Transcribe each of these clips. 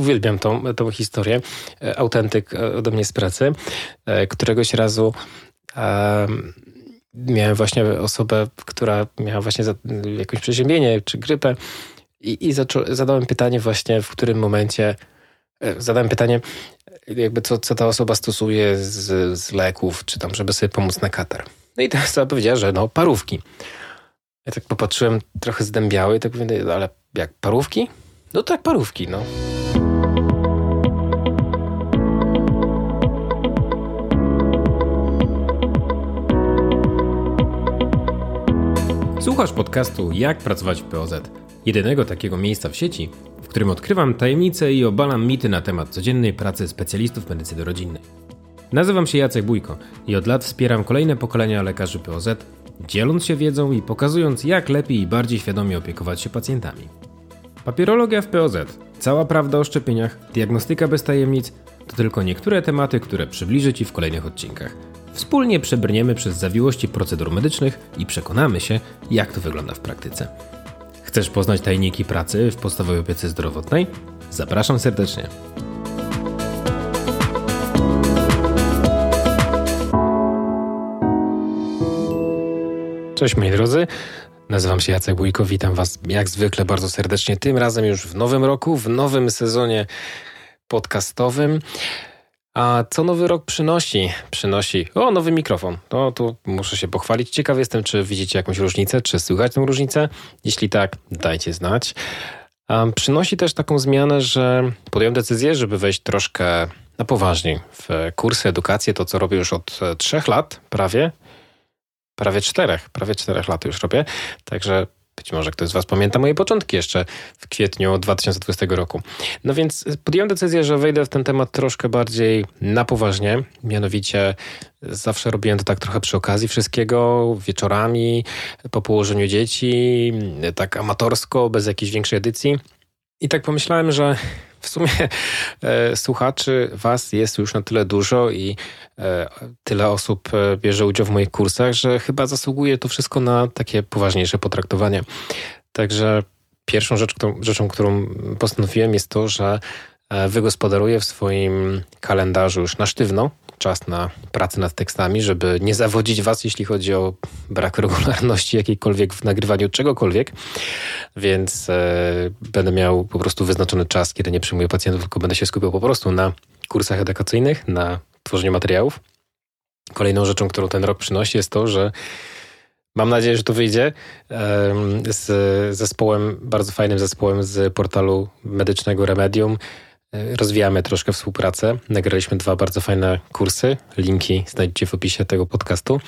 uwielbiam tą, tą historię. E, autentyk e, ode mnie z pracy. Któregoś razu miałem właśnie osobę, która miała właśnie jakieś przeziębienie czy grypę i, i zadałem pytanie właśnie, w którym momencie zadałem pytanie, jakby co, co ta osoba stosuje z, z leków, czy tam, żeby sobie pomóc na katar. No i ta osoba powiedziała, że no parówki. Ja tak popatrzyłem trochę zdębiały i tak mówię, ale jak parówki? No tak, parówki, no. Słuchasz podcastu Jak pracować w POZ, jedynego takiego miejsca w sieci, w którym odkrywam tajemnice i obalam mity na temat codziennej pracy specjalistów medycyny rodzinnej. Nazywam się Jacek Bójko i od lat wspieram kolejne pokolenia lekarzy POZ, dzieląc się wiedzą i pokazując, jak lepiej i bardziej świadomie opiekować się pacjentami. Papierologia w POZ, cała prawda o szczepieniach, diagnostyka bez tajemnic to tylko niektóre tematy, które przybliżę Ci w kolejnych odcinkach. Wspólnie przebrniemy przez zawiłości procedur medycznych i przekonamy się, jak to wygląda w praktyce. Chcesz poznać tajniki pracy w podstawowej opiece zdrowotnej? Zapraszam serdecznie. Cześć moi drodzy, nazywam się Jacek Bójko, witam Was jak zwykle bardzo serdecznie, tym razem już w nowym roku, w nowym sezonie podcastowym. A co nowy rok przynosi? Przynosi, o, nowy mikrofon. No, tu muszę się pochwalić. Ciekaw jestem, czy widzicie jakąś różnicę, czy słychać tę różnicę. Jeśli tak, dajcie znać. Przynosi też taką zmianę, że podjąłem decyzję, żeby wejść troszkę na poważniej w kursy, edukację, to co robię już od trzech lat prawie prawie czterech, prawie czterech lat już robię. Także być może ktoś z Was pamięta moje początki jeszcze w kwietniu 2020 roku. No więc podjąłem decyzję, że wejdę w ten temat troszkę bardziej na poważnie. Mianowicie zawsze robiłem to tak trochę przy okazji wszystkiego, wieczorami, po położeniu dzieci, tak amatorsko, bez jakiejś większej edycji. I tak pomyślałem, że w sumie e, słuchaczy Was jest już na tyle dużo i e, tyle osób e, bierze udział w moich kursach, że chyba zasługuje to wszystko na takie poważniejsze potraktowanie. Także pierwszą rzecz, rzeczą, którą postanowiłem jest to, że e, wygospodaruję w swoim kalendarzu już na sztywno czas na pracę nad tekstami, żeby nie zawodzić Was, jeśli chodzi o brak regularności jakiejkolwiek w nagrywaniu czegokolwiek. Więc e, będę miał po prostu wyznaczony czas, kiedy nie przyjmuję pacjentów, tylko będę się skupiał po prostu na kursach edukacyjnych, na tworzeniu materiałów. Kolejną rzeczą, którą ten rok przynosi, jest to, że Mam nadzieję, że to wyjdzie z zespołem, bardzo fajnym zespołem z portalu medycznego Remedium rozwijamy troszkę współpracę. Nagraliśmy dwa bardzo fajne kursy. Linki znajdziecie w opisie tego podcastu.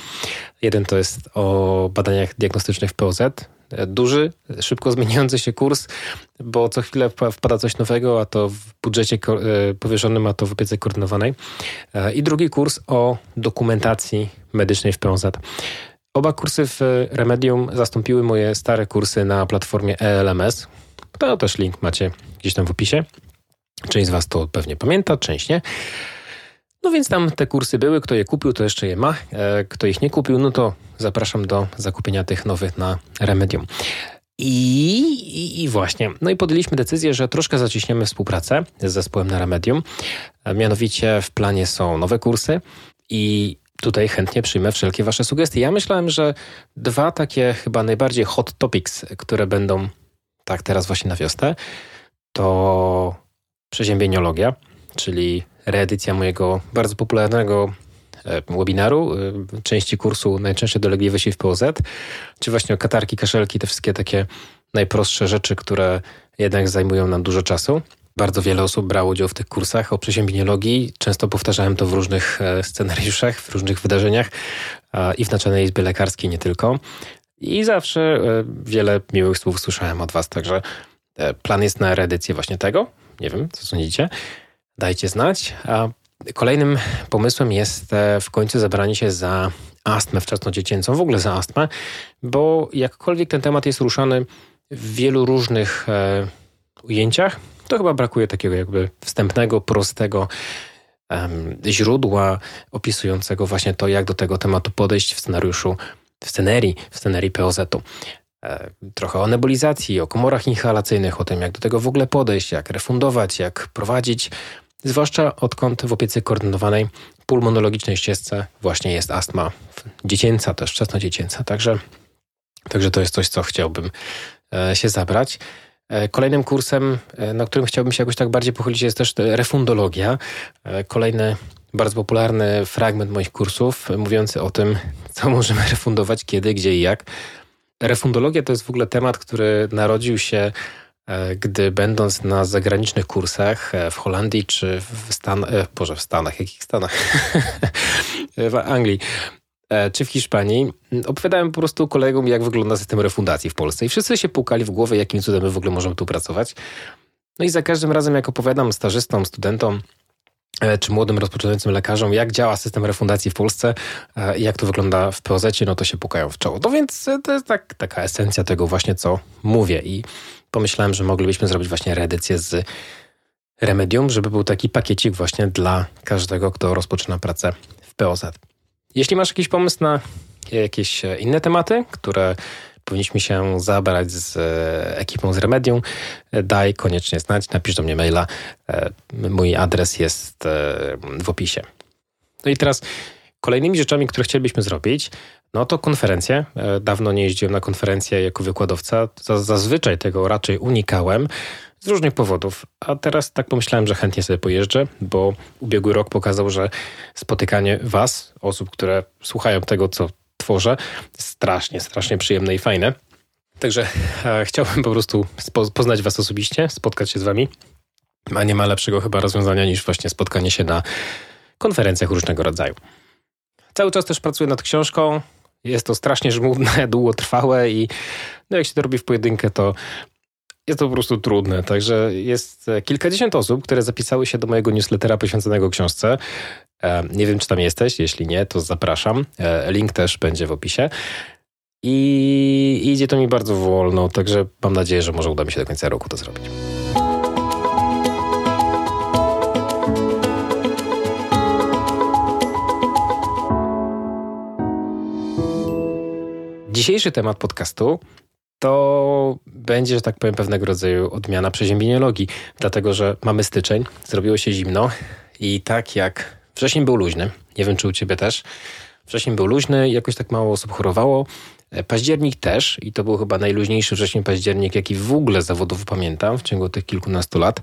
Jeden to jest o badaniach diagnostycznych w POZ. Duży, szybko zmieniający się kurs, bo co chwilę wpada coś nowego, a to w budżecie e, powierzonym, a to w opiece koordynowanej. E, I drugi kurs o dokumentacji medycznej w POZ. Oba kursy w Remedium zastąpiły moje stare kursy na platformie ELMS. To też link macie gdzieś tam w opisie. Część z Was to pewnie pamięta, część nie. No więc tam te kursy były. Kto je kupił, to jeszcze je ma. E, kto ich nie kupił, no to zapraszam do zakupienia tych nowych na Remedium. I, i, I, właśnie, no i podjęliśmy decyzję, że troszkę zaciśniemy współpracę z zespołem na Remedium. E, mianowicie w planie są nowe kursy i tutaj chętnie przyjmę wszelkie Wasze sugestie. Ja myślałem, że dwa takie chyba najbardziej hot topics, które będą tak teraz właśnie na wiosnę, to przeziębieniologia, czyli reedycja mojego bardzo popularnego e, webinaru, e, części kursu Najczęstsze dolegliwości w POZ, czy właśnie o katarki, kaszelki, te wszystkie takie najprostsze rzeczy, które jednak zajmują nam dużo czasu. Bardzo wiele osób brało udział w tych kursach o przeziębieniologii. Często powtarzałem to w różnych e, scenariuszach, w różnych wydarzeniach i w Naczelnej Izbie Lekarskiej nie tylko. I zawsze wiele miłych słów słyszałem od Was, także plan jest na reedycję właśnie tego. Nie wiem, co sądzicie. Dajcie znać. A kolejnym pomysłem jest e, w końcu zabranie się za astmę wczesnodziecięcą, w ogóle za astmę, bo jakkolwiek ten temat jest ruszany w wielu różnych e, ujęciach, to chyba brakuje takiego jakby wstępnego, prostego źródła opisującego właśnie to, jak do tego tematu podejść w scenariuszu, w scenerii, w scenerii POZ-u. Trochę o nebulizacji, o komorach inhalacyjnych, o tym, jak do tego w ogóle podejść, jak refundować, jak prowadzić, zwłaszcza odkąd w opiece koordynowanej pulmonologicznej ścieżce właśnie jest astma dziecięca, też wczesnodziecięca. Także, także to jest coś, co chciałbym się zabrać. Kolejnym kursem, na którym chciałbym się jakoś tak bardziej pochylić, jest też refundologia. Kolejny bardzo popularny fragment moich kursów mówiący o tym, co możemy refundować, kiedy, gdzie i jak. Refundologia to jest w ogóle temat, który narodził się, e, gdy będąc na zagranicznych kursach e, w Holandii czy w Stanach, e, Boże, w Stanach, jakich Stanach? w Anglii czy w Hiszpanii, opowiadałem po prostu kolegom, jak wygląda system refundacji w Polsce. I wszyscy się pukali w głowę, jakim cudem my w ogóle możemy tu pracować. No i za każdym razem, jak opowiadam stażystom, studentom, czy młodym rozpoczynającym lekarzom, jak działa system refundacji w Polsce e, i jak to wygląda w POZ, no to się pukają w czoło. No więc e, to jest tak, taka esencja tego właśnie, co mówię i pomyślałem, że moglibyśmy zrobić właśnie reedycję z Remedium, żeby był taki pakiecik właśnie dla każdego, kto rozpoczyna pracę w POZ. Jeśli masz jakiś pomysł na jakieś inne tematy, które powinniśmy się zabrać z e, ekipą z Remedium, e, daj koniecznie znać, napisz do mnie maila. E, mój adres jest w opisie. No i teraz kolejnymi rzeczami, które chcielibyśmy zrobić, no to konferencje. Dawno nie jeździłem na konferencję jako wykładowca. Zazwyczaj tego raczej unikałem z różnych powodów. A teraz tak pomyślałem, że chętnie sobie pojeżdżę, bo ubiegły rok pokazał, że spotykanie Was, osób, które słuchają tego, co tworzę. Strasznie, strasznie przyjemne i fajne. Także e, chciałbym po prostu spo, poznać Was osobiście, spotkać się z Wami. A nie ma lepszego chyba rozwiązania niż właśnie spotkanie się na konferencjach różnego rodzaju. Cały czas też pracuję nad książką. Jest to strasznie żmudne, długotrwałe i no jak się to robi w pojedynkę, to jest to po prostu trudne. Także jest kilkadziesiąt osób, które zapisały się do mojego newslettera poświęconego książce. E, nie wiem, czy tam jesteś. Jeśli nie, to zapraszam. E, link też będzie w opisie. I idzie to mi bardzo wolno, także mam nadzieję, że może uda mi się do końca roku to zrobić. Dzisiejszy temat podcastu to będzie, że tak powiem, pewnego rodzaju odmiana przeziębieniologii, dlatego że mamy styczeń, zrobiło się zimno i tak jak wrzesień był luźny, nie wiem czy u ciebie też, wrzesień był luźny, jakoś tak mało osób chorowało, e, październik też i to był chyba najluźniejszy wrzesień, październik, jaki w ogóle zawodowo pamiętam w ciągu tych kilkunastu lat,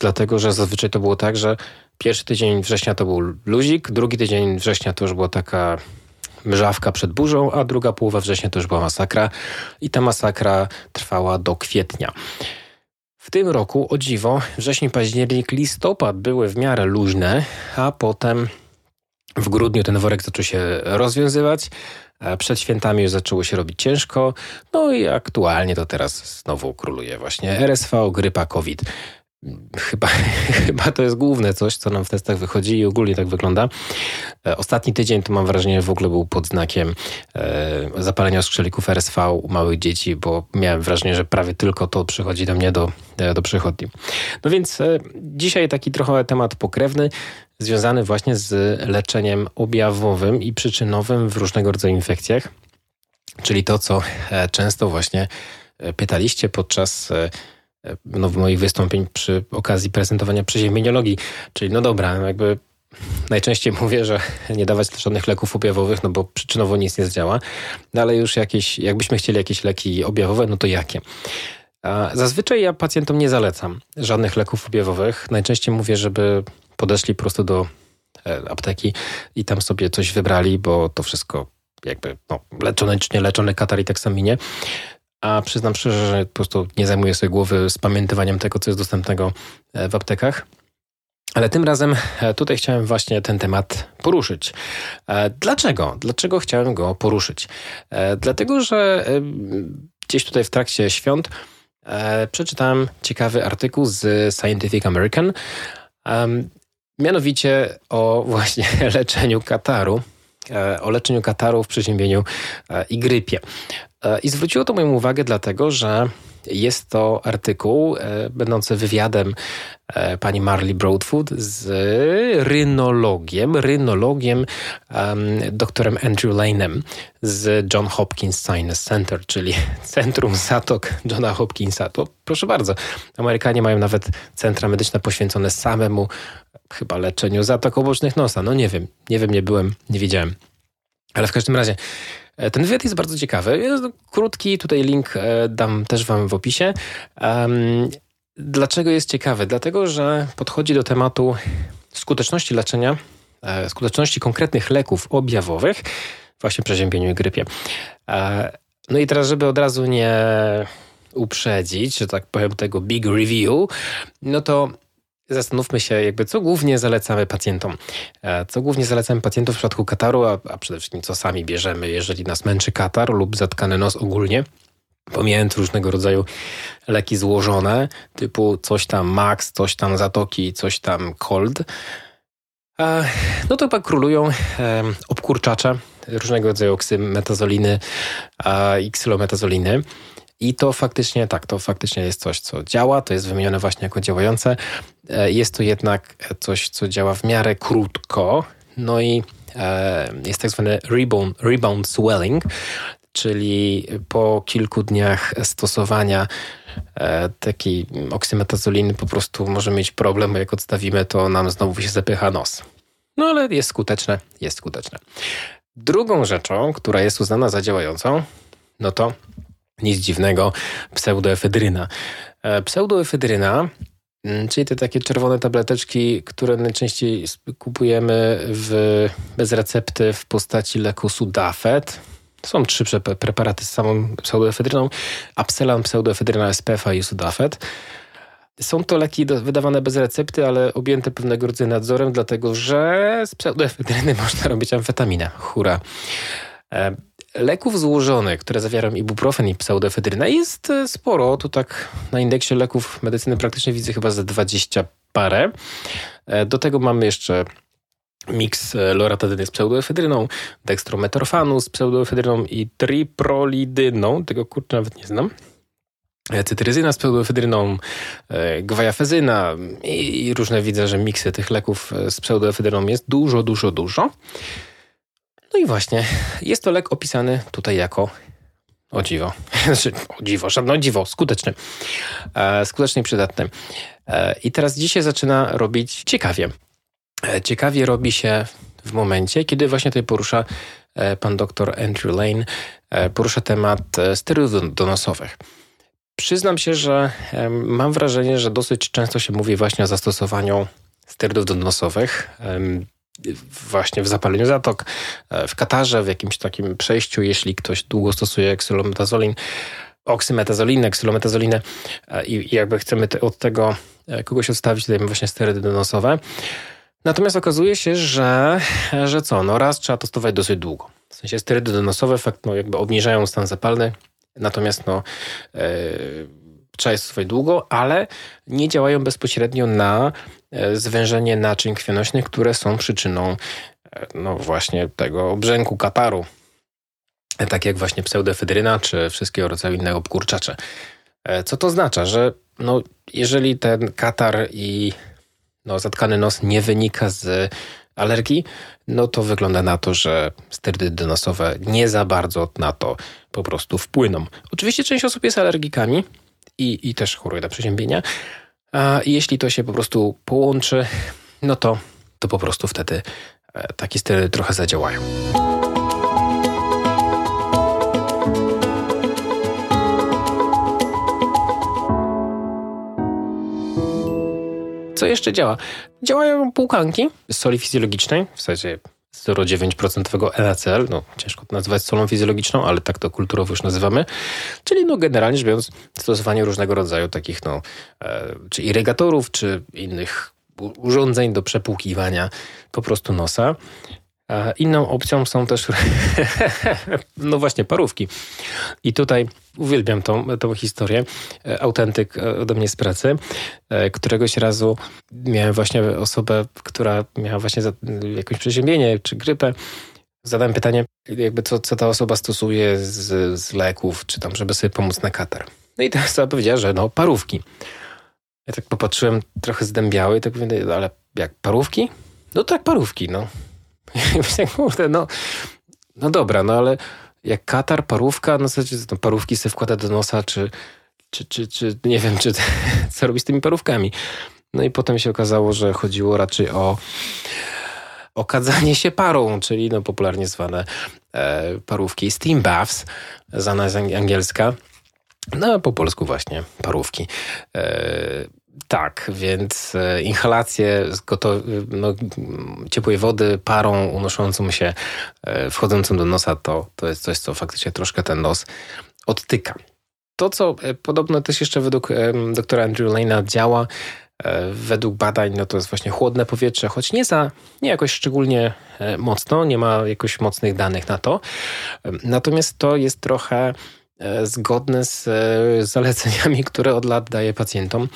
dlatego że zazwyczaj to było tak, że pierwszy tydzień września to był luzik, drugi tydzień września to już była taka mrzawka przed burzą, a druga połowa września to już była masakra i ta masakra trwała do kwietnia. W tym roku, o dziwo, wrzesień, październik, listopad były w miarę luźne, a potem w grudniu ten worek zaczął się rozwiązywać. Przed świętami już zaczęło się robić ciężko. No i aktualnie to teraz znowu króluje właśnie RSV, grypa, COVID chyba, chyba to jest główne coś, co nam w testach wychodzi i ogólnie tak wygląda. E, ostatni tydzień to mam wrażenie w ogóle był pod znakiem e, zapalenia skrzelików RSV u małych dzieci, bo miałem wrażenie, że prawie tylko to przychodzi do mnie do, e, do przychodni. No więc dzisiaj taki trochę temat pokrewny, związany właśnie z leczeniem objawowym i przyczynowym w różnego rodzaju infekcjach, czyli to, co często właśnie pytaliście podczas no, moich wystąpień przy okazji prezentowania przeziemieniologii. Czyli no dobra, jakby najczęściej mówię, że nie dawać żadnych leków objawowych, no bo przyczynowo nic nie zdziała, no ale już jakieś, jakbyśmy chcieli jakieś leki objawowe, no to jakie? Zazwyczaj ja pacjentom nie zalecam żadnych leków objawowych. Najczęściej mówię, żeby podeszli po prostu do e, apteki i tam sobie coś wybrali, bo to wszystko jakby no, leczone czy nie leczone katar i taksaminie a przyznam szczerze, że po prostu nie zajmuję sobie głowy z pamiętywaniem tego, co jest dostępnego e, w aptekach. Ale tym razem e, tutaj chciałem właśnie ten temat poruszyć. E, dlaczego? Dlaczego chciałem go poruszyć? Dlatego, że gdzieś tutaj w trakcie świąt przeczytałem ciekawy artykuł z Scientific American, mianowicie o właśnie leczeniu kataru o leczeniu kataru w przeziębieniu i grypie. E, I zwróciło to moją uwagę dlatego, że Jest to artykuł e, będący wywiadem e, pani Marley Broadfoot z rynologiem, rynologiem doktorem Andrew Lane'em z John Hopkins Sinus Center, czyli Centrum Zatok Johna Hopkinsa. To proszę bardzo, Amerykanie mają nawet centra medyczne poświęcone samemu chyba leczeniu zatok obocznych nosa. No nie wiem, nie wiem, nie byłem, nie wiedziałem. Ale w każdym razie e, ten wywiad jest bardzo ciekawy. Jest krótki, tutaj link e, dam też Wam w opisie. Dlaczego jest ciekawy? Dlatego, że podchodzi do tematu skuteczności leczenia, e, skuteczności konkretnych leków objawowych, właśnie przeziębieniu i grypie. No i teraz, żeby od razu nie uprzedzić, że tak powiem, tego big review, no to Zastanówmy się, jakby co głównie zalecamy pacjentom. E, co głównie zalecamy pacjentom w przypadku kataru, a, a przede wszystkim co sami bierzemy, jeżeli nas męczy katar lub zatkany nos ogólnie. Pomijając różnego rodzaju leki złożone, typu coś tam max, coś tam zatoki, coś tam cold, e, no to chyba królują e, obkurczacze, różnego rodzaju oksymetazoliny i ksylometazoliny. I to faktycznie, tak, to faktycznie jest coś, co działa, to jest wymienione właśnie jako działające. E, jest to jednak coś, co działa w miarę krótko, no i e, jest tak zwany rebound, rebound swelling, czyli po kilku dniach stosowania e, takiej oksymetazoliny po prostu może mieć problem, bo jak odstawimy, to nam znowu się zapycha nos. No ale jest skuteczne, jest skuteczne. Drugą rzeczą, która jest uznana za działającą, no to nic dziwnego, pseudoefedryna. E, pseudoefedryna, mm, czyli te takie czerwone tableteczki, które najczęściej kupujemy w, bez recepty w postaci leku Sudafed. Są trzy preparaty z samą pseudoefedryną, Apselan, pseudoefedryna SPF i Sudafed. Są to leki wydawane bez recepty, ale objęte pewnego rodzaju nadzorem, dlatego że z pseudoefedryny można robić amfetaminę. Hura. Leków złożonych, które zawierają ibuprofen i pseudoefedrynę jest e, sporo. Tu tak na indeksie leków medycyny praktycznie widzę chyba za 20 parę. E, do tego mamy jeszcze miks e, loratadyny z pseudoefedryną, dextrometorfanu z pseudoefedryną i triprolidyną. Tego kurczę nawet nie znam. Cytryzyna z pseudoefedryną, gwajafezyna i różne widzę, że miksy tych leków z pseudoefedryną jest dużo, dużo, dużo. No i właśnie, jest to lek opisany tutaj jako o dziwo, znaczy o dziwo, żadne dziwo, skuteczny, e, skuteczny i przydatny. E, I teraz dzisiaj zaczyna robić ciekawie. E, ciekawie robi się w momencie, kiedy właśnie tutaj porusza e, pan doktor Andrew Lane, e, porusza temat e, sterydów donosowych. Przyznam się, że mam wrażenie, że dosyć często się mówi właśnie o zastosowaniu sterydów donosowych właśnie w zapaleniu zatok, e, w katarze, w jakimś takim przejściu, jeśli ktoś długo stosuje eksylometazolin, oksymetazolinę, ksylometazolinę e, i jakby chcemy te, od tego e, kogoś odstawić, dajemy właśnie sterydy donosowe. Natomiast okazuje się, że, że co, no raz trzeba to stosować dosyć długo. W sensie sterydy donosowe fakt, no jakby obniżają stan zapalny, natomiast no yy, trzeba je stosować długo, ale nie działają bezpośrednio na zwężenie naczyń krwionośnych, które są przyczyną e, no właśnie tego obrzęku kataru. E, tak jak właśnie pseudofedryna czy wszystkiego rodzaju inne obkurczacze. Co to oznacza? Że no, jeżeli ten katar i no, zatkany nos nie wynika z alergii, no to wygląda na to, że sterydy nosowe nie za bardzo na to po prostu wpłyną. Oczywiście część osób jest alergikami i, i też choruje na przeziębienia, a jeśli to się po prostu połączy, no to, to po prostu wtedy e, takie styly trochę zadziałają. Co jeszcze działa? Działają półkanki z soli fizjologicznej, w zasadzie 0,9% NaCl, no ciężko to nazywać solą fizjologiczną, ale tak to kulturowo już nazywamy, czyli no generalnie rzecz biorąc stosowanie różnego rodzaju takich no, e, czy irygatorów, czy innych urządzeń do przepłukiwania po prostu nosa. Inną opcją są też, no właśnie, parówki. I tutaj uwielbiam tą, tą historię. E, autentyk e, ode mnie z pracy. E, któregoś razu miałem właśnie osobę, która miała właśnie jakieś przeziębienie czy grypę. Zadałem pytanie, jakby co, co ta osoba stosuje z, z leków, czy tam, żeby sobie pomóc na katar. No i ta osoba powiedziała, że no parówki. Ja tak popatrzyłem trochę zdębiały i tak mówię, no, ale jak parówki? No tak, parówki, no. I kurde, no, no dobra, no ale jak katar, parówka, no to parówki sobie wkłada do nosa, czy, czy, czy, czy nie wiem, czy co robi z tymi parówkami. No i potem się okazało, że chodziło raczej o okadzanie się parą, czyli no popularnie zwane e, parówki steam baths, znana z angielska. No, po polsku właśnie parówki. E, tak, więc e, inhalacje no, ciepłej wody parą unoszącą się, e, wchodzącą do nosa, to, to jest coś, co faktycznie troszkę ten nos odtyka. To, co e, podobno też jeszcze według doktora Andrew Lane'a działa, według badań, no to jest właśnie chłodne powietrze, choć nie za, nie jakoś szczególnie mocno, nie ma jakoś mocnych danych na to. Natomiast to jest trochę zgodne z e, zaleceniami, które od lat daję pacjentom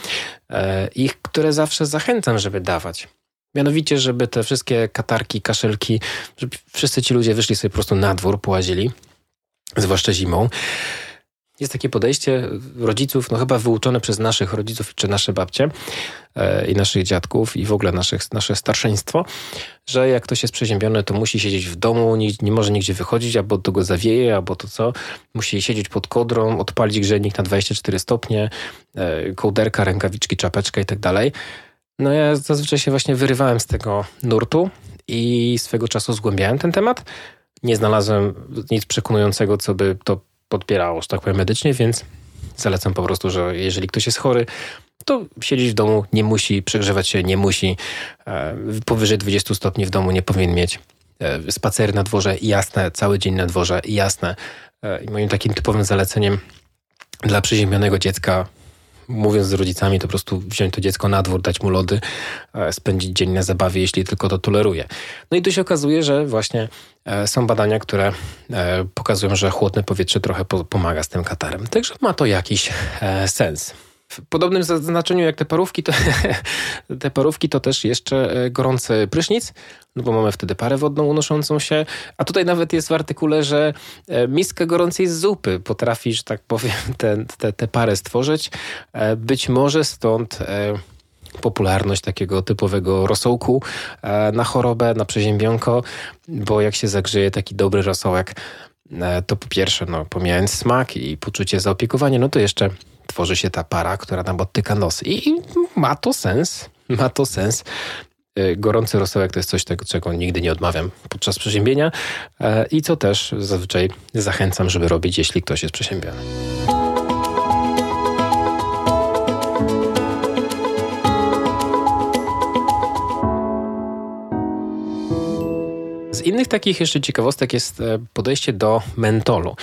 e, i które zawsze zachęcam, żeby dawać. Mianowicie, żeby te wszystkie katarki, kaszelki, żeby wszyscy ci ludzie wyszli sobie po prostu na dwór, połazili, zwłaszcza zimą. Jest takie podejście rodziców, no chyba wyuczone przez naszych rodziców czy nasze babcie e, i naszych dziadków i w ogóle naszych, nasze starszeństwo, że jak ktoś jest przeziębiony, to musi siedzieć w domu, nie, nie może nigdzie wychodzić, albo to go zawieje, albo to co. Musi siedzieć pod kodrą, odpalić grzejnik na 24 stopnie, e, kołderka, rękawiczki, czapeczka i tak dalej. No ja zazwyczaj się właśnie wyrywałem z tego nurtu i swego czasu zgłębiałem ten temat. Nie znalazłem nic przekonującego, co by to podpierało, że tak powiem, medycznie, więc zalecam po prostu, że jeżeli ktoś jest chory, to siedzieć w domu nie musi, przegrzewać się nie musi. E, powyżej 20 stopni w domu nie powinien mieć. E, spacery na dworze jasne, cały dzień na dworze jasne. E, I moim takim typowym zaleceniem dla przeziębionego dziecka mówiąc z rodzicami, to po prostu wziąć to dziecko na dwór, dać mu lody, e, spędzić dzień na zabawie, jeśli tylko to toleruje. No i tu się okazuje, że właśnie e, są badania, które e, pokazują, że chłodne powietrze trochę pomaga z tym katarem. Także ma to jakiś sens. W podobnym znaczeniu jak te parówki, to te parówki to też jeszcze e, gorący prysznic, no bo mamy wtedy parę wodną unoszącą się, a tutaj nawet jest w artykule, że e, miskę gorącej zupy potrafi, że tak powiem, tę te, te parę stworzyć. E, być może stąd popularność takiego typowego rosołku na chorobę, na przeziębionko, bo jak się zagrzeje taki dobry rosołek, to po pierwsze, no, pomijając smak i poczucie zaopiekowania, no to jeszcze tworzy się ta para, która nam odtyka nos. I ma to sens. Ma to sens. Y, gorący rosołek to jest coś, tego, czego nigdy nie odmawiam podczas przeziębienia e, i co też zazwyczaj zachęcam, żeby robić, jeśli ktoś jest przeziębiony. Innych takich jeszcze ciekawostek jest e, podejście do mentolu.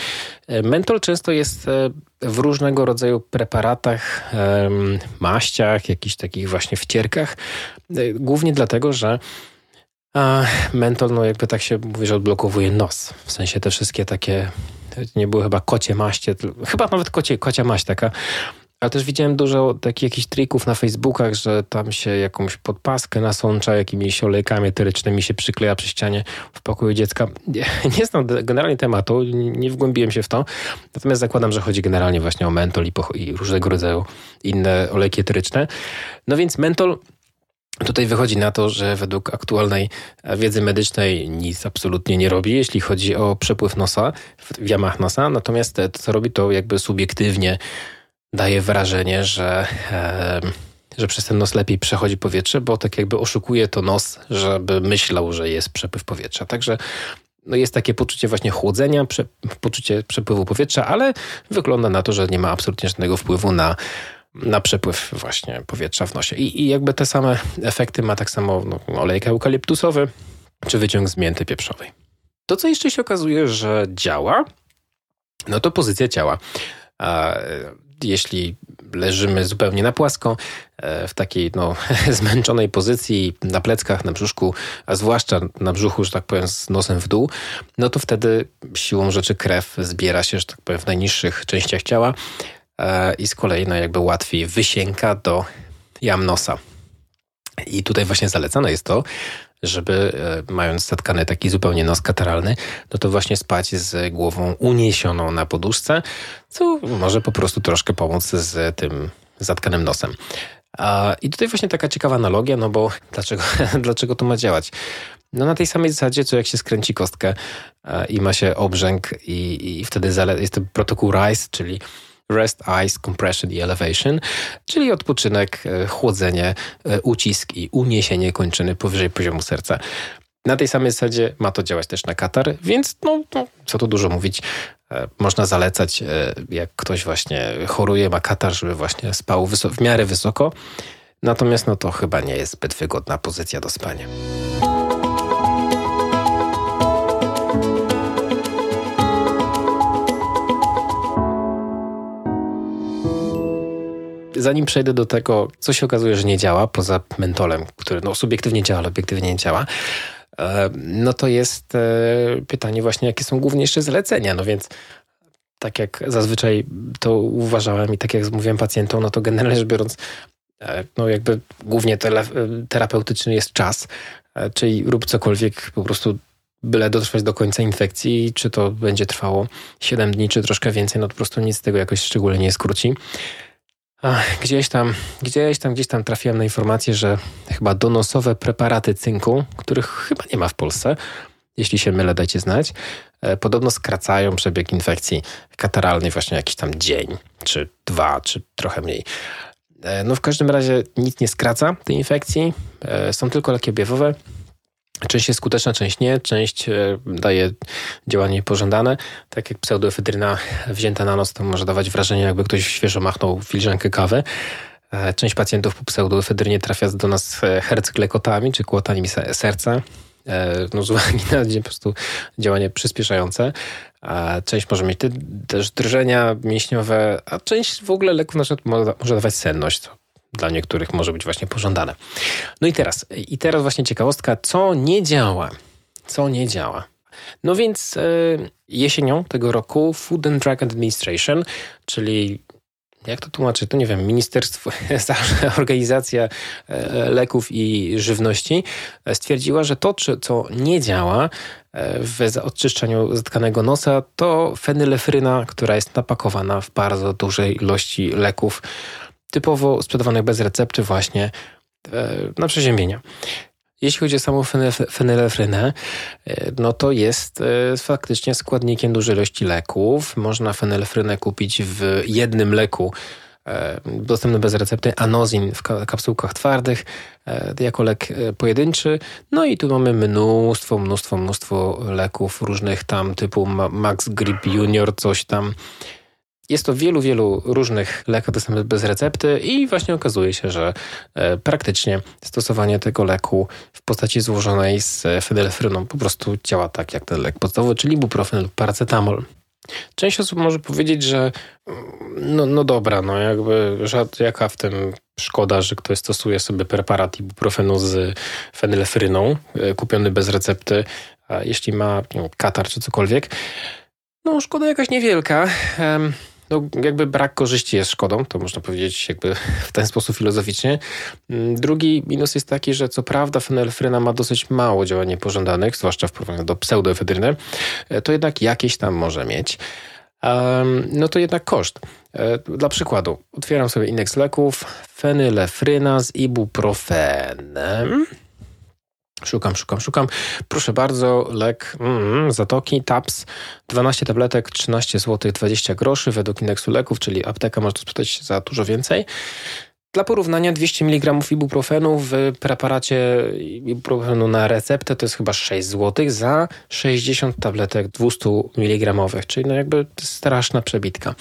E, mentol często jest e, w różnego rodzaju preparatach, maściach, jakichś takich właśnie wcierkach. Głównie dlatego, że mentol, no jakby tak się mówi, że odblokowuje nos. W sensie te wszystkie takie, nie były chyba kocie maście, chyba nawet kocie, kocia maść taka ale też widziałem dużo takich jakichś trików na Facebookach, że tam się jakąś podpaskę nasącza, jakimiś olejkami etyrycznymi się przykleja przy ścianie w pokoju dziecka. Nie, nie znam generalnie tematu, nie wgłębiłem się w to, natomiast zakładam, że chodzi generalnie właśnie o mentol i, i różnego rodzaju inne olejki eteryczne. No więc mentol Tutaj wychodzi na to, że według aktualnej wiedzy medycznej nic absolutnie nie robi, jeśli chodzi o przepływ nosa w jamach nosa, natomiast to, co robi, to jakby subiektywnie daje wrażenie, że, że przez ten nos lepiej przechodzi powietrze, bo tak jakby oszukuje to nos, żeby myślał, że jest przepływ powietrza. Także no jest takie poczucie właśnie chłodzenia, prze, poczucie przepływu powietrza, ale wygląda na to, że nie ma absolutnie żadnego wpływu na, na przepływ właśnie powietrza w nosie. I, i jakby te same efekty ma tak samo no, olejek eukaliptusowy czy wyciąg z mięty pieprzowej. To, co jeszcze się okazuje, że działa, no to pozycja ciała jeśli leżymy zupełnie na płasko, e, w takiej no, zmęczonej pozycji, na pleckach, na brzuszku, a zwłaszcza na brzuchu, że tak powiem, z nosem w dół, no to wtedy siłą rzeczy krew zbiera się, że tak powiem, w najniższych częściach ciała e, i z kolei no, jakby łatwiej wysięka do jam nosa. I tutaj właśnie zalecane jest to, żeby e, mając zatkany taki zupełnie nos kataralny, no to właśnie spać z głową uniesioną na poduszce, co może po prostu troszkę pomóc z tym zatkanym nosem. I tutaj właśnie taka ciekawa analogia, no bo dlaczego, dlaczego to ma działać? No na tej samej zasadzie, co jak się skręci kostkę e, i ma się obrzęk i, i wtedy jest to protokół RISE, czyli Rest, Ice, Compression i Elevation, czyli odpoczynek, e, chłodzenie, e, ucisk i uniesienie kończyny powyżej poziomu serca. Na tej samej zasadzie ma to działać też na katar, więc no, no co tu dużo mówić, można zalecać, jak ktoś właśnie choruje, ma katar, żeby właśnie spał w miarę wysoko. Natomiast no to chyba nie jest zbyt wygodna pozycja do spania. Zanim przejdę do tego, co się okazuje, że nie działa, poza mentolem, który no, subiektywnie działa, ale obiektywnie nie działa, e, no to jest e, pytanie właśnie, jakie są głównie jeszcze zalecenia. No więc tak jak zazwyczaj to uważałem i tak jak mówiłem pacjentom, no to generalnie rzecz biorąc, e, no jakby głównie terapeutyczny jest czas, czyli rób cokolwiek po prostu byle dotrwać do końca infekcji, czy to będzie trwało 7 dni, czy troszkę więcej, no to po prostu nic z tego jakoś szczególnie nie skróci. Ach, gdzieś tam, gdzieś tam, gdzieś tam trafiłem na informację, że chyba donosowe preparaty cynku, których chyba nie ma w Polsce, jeśli się mylę, dajcie znać, e, podobno skracają przebieg infekcji kataralnej właśnie jakiś tam dzień, czy dwa, czy trochę mniej. E, no w każdym razie nic nie skraca tej infekcji, e, są tylko leki objawowe, Część jest skuteczna, część nie, część e, daje działanie pożądane. Tak jak pseudoefedryna wzięta na noc, to może dawać wrażenie, jakby ktoś świeżo machnął filiżankę kawy. E, część pacjentów po pseudoefedrynie trafia do nas e, hercklekotami czy kłotami serca. No, z uwagi na po prostu działanie przyspieszające. Część może mieć też drżenia mięśniowe, a część w ogóle leków na przykład może dawać senność, dla niektórych może być właśnie pożądane. No i teraz, i teraz właśnie ciekawostka, co nie działa. Co nie działa. No więc y, jesienią tego roku Food and Drug Administration, czyli jak to tłumaczy, to nie wiem, Ministerstwo, Organizacja e, Leków i Żywności e, stwierdziła, że to, co nie działa w odczyszczaniu zatkanego nosa, to fenylefryna, która jest napakowana w bardzo dużej ilości leków typowo sprzedawanych bez recepty właśnie e, na przeziębienia. Jeśli chodzi o samą fenylefrynę, e, no to jest e, faktycznie składnikiem dużej ilości leków. Można fenylefrynę kupić w jednym leku dostępny bez recepty, anozin w kapsułkach twardych jako lek pojedynczy. No i tu mamy mnóstwo, mnóstwo, mnóstwo leków różnych tam typu Max Grip Junior, coś tam jest to wielu, wielu różnych leków dostępnych bez recepty i właśnie okazuje się, że e, praktycznie stosowanie tego leku w postaci złożonej z fenylefryną po prostu działa tak jak ten lek podstawowy, czyli ibuprofen lub paracetamol. Część osób może powiedzieć, że mm, no, no dobra, no jakby jaka w tym szkoda, że ktoś stosuje sobie preparat ibuprofenu z fenylefryną e, kupiony bez recepty, jeśli ma katar czy cokolwiek. No szkoda jakaś niewielka no, jakby brak korzyści jest szkodą, to można powiedzieć jakby w ten sposób filozoficznie. Mm, drugi minus jest taki, że co prawda fenylfryna ma dosyć mało działań niepożądanych, zwłaszcza w porównaniu do pseudoefedryny, e, to jednak jakieś tam może mieć. No to jednak koszt. E, dla przykładu, otwieram sobie indeks leków, fenylefryna z ibuprofenem. Szukam, szukam, szukam. Proszę bardzo, lek mm, Zatoki, TAPS, 12 tabletek, 13 zł 20 groszy według indeksu leków, czyli apteka może to sprzedać za dużo więcej. Dla porównania 200 mg ibuprofenu w preparacie ibuprofenu na receptę to jest chyba 6 zł za 60 tabletek 200 mg, czyli no jakby straszna przebitka.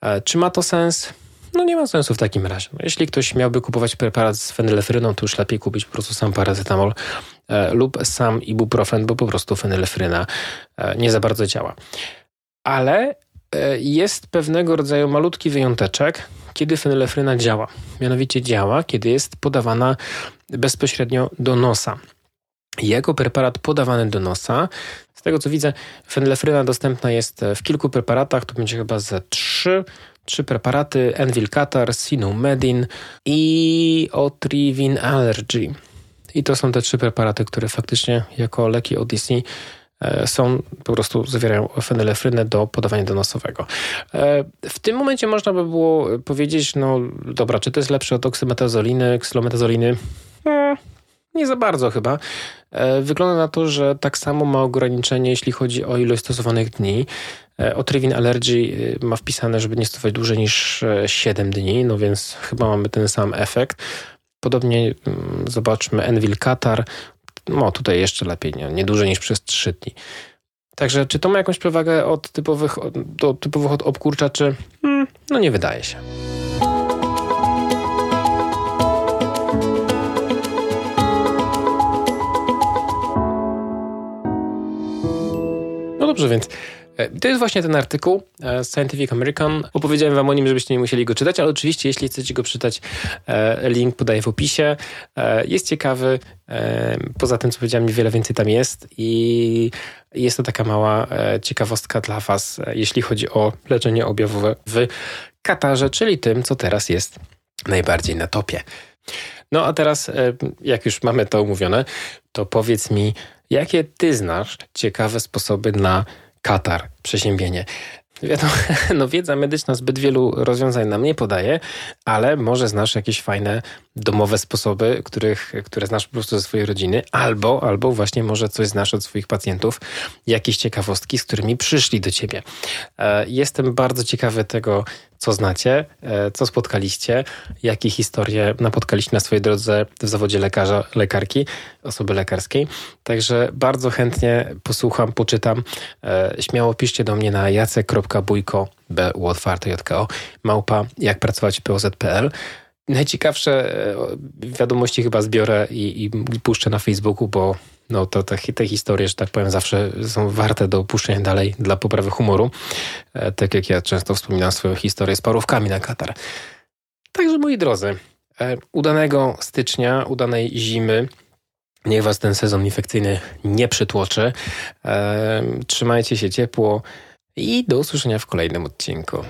E, czy ma to sens? No nie ma sensu w takim razie. No, jeśli ktoś miałby kupować preparat z fenylefryną, to już lepiej kupić po prostu sam paracetamol lub sam ibuprofen, bo po prostu fenylefryna e, nie za bardzo działa. Ale e, jest pewnego rodzaju malutki wyjąteczek, kiedy fenylefryna działa. Mianowicie działa, kiedy jest podawana bezpośrednio do nosa. Jako preparat podawany do nosa, z tego co widzę, fenylefryna dostępna jest w kilku preparatach, to będzie chyba ze trzy trzy preparaty Envil Catar, Sinumedin i Otrivin Allergy. I to są te trzy preparaty, które faktycznie jako leki ODC e, są, po prostu zawierają fenylefrynę do podawania donosowego. E, w tym momencie można by było powiedzieć, no dobra, czy to jest lepsze od oksymetazoliny, kslometazoliny? Hmm, nie za bardzo chyba. E, wygląda na to, że tak samo ma ograniczenie, jeśli chodzi o ilość stosowanych dni. Otrivin Allergy ma wpisane, żeby nie stosować dłużej niż 7 dni, no więc chyba mamy ten sam efekt. Podobnie mm, zobaczmy Envil Qatar. No tutaj jeszcze lepiej, nie, nie dłużej niż przez 3 dni. Także czy to ma jakąś przewagę od typowych, do typowych od obkurczaczy? Hmm, no nie wydaje się. No dobrze, więc to jest właśnie ten artykuł e, z Scientific American. Opowiedziałem wam o nim, żebyście nie musieli go czytać, ale oczywiście, jeśli chcecie go czytać, e, link podaję w opisie. Jest ciekawy. Poza tym, co powiedziałem, niewiele więcej tam jest i jest to taka mała ciekawostka dla was, jeśli chodzi o leczenie objawowe w Katarze, czyli tym, co teraz jest najbardziej na topie. No a teraz, jak już mamy to umówione, to powiedz mi, jakie ty znasz ciekawe sposoby na katar, przeziębienie. Wiadomo, no wiedza medyczna zbyt wielu rozwiązań nam nie podaje, ale może znasz jakieś fajne domowe sposoby, których, które znasz po prostu ze swojej rodziny, albo, albo właśnie może coś znasz od swoich pacjentów, jakieś ciekawostki, z którymi przyszli do ciebie. E, jestem bardzo ciekawy tego, co znacie, e, co spotkaliście, jakie historie napotkaliście na swojej drodze w zawodzie lekarza, lekarki, osoby lekarskiej. Także bardzo chętnie posłucham, poczytam. E, śmiało piszcie do mnie na jacek.bójko, b małpa jak pracować poz.pl. Najciekawsze e, wiadomości chyba zbiorę i, i puszczę na Facebooku, bo no to te, te historie, że tak powiem, zawsze są warte do opuszczenia dalej dla poprawy humoru. E, tak jak ja często wspominam swoją historię z parówkami na Katar. Także moi drodzy, e, udanego stycznia, udanej zimy. Niech was ten sezon infekcyjny nie przytłoczy. E, trzymajcie się ciepło i do usłyszenia w kolejnym odcinku.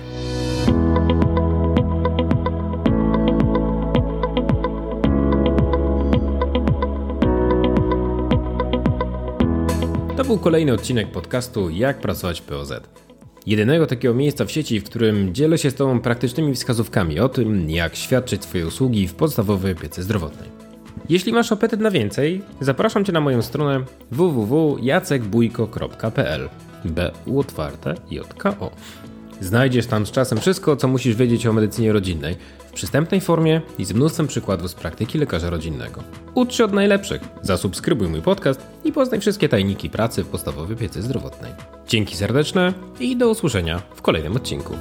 Był kolejny odcinek podcastu Jak pracować w POZ. Jedynego takiego miejsca w sieci, w którym dzielę się z Tobą praktycznymi wskazówkami o tym, jak świadczyć swoje usługi w podstawowej opiece zdrowotnej. Jeśli masz apetyt na więcej, zapraszam Cię na moją stronę www.jacekbójko.pl B otwarte J-K-O. Znajdziesz tam z czasem wszystko, co musisz wiedzieć o medycynie rodzinnej w przystępnej formie i z mnóstwem przykładów z praktyki lekarza rodzinnego. Ucz się od najlepszych, zasubskrybuj mój podcast i poznaj wszystkie tajniki pracy w podstawowej piecy zdrowotnej. Dzięki serdeczne i do usłyszenia w kolejnym odcinku.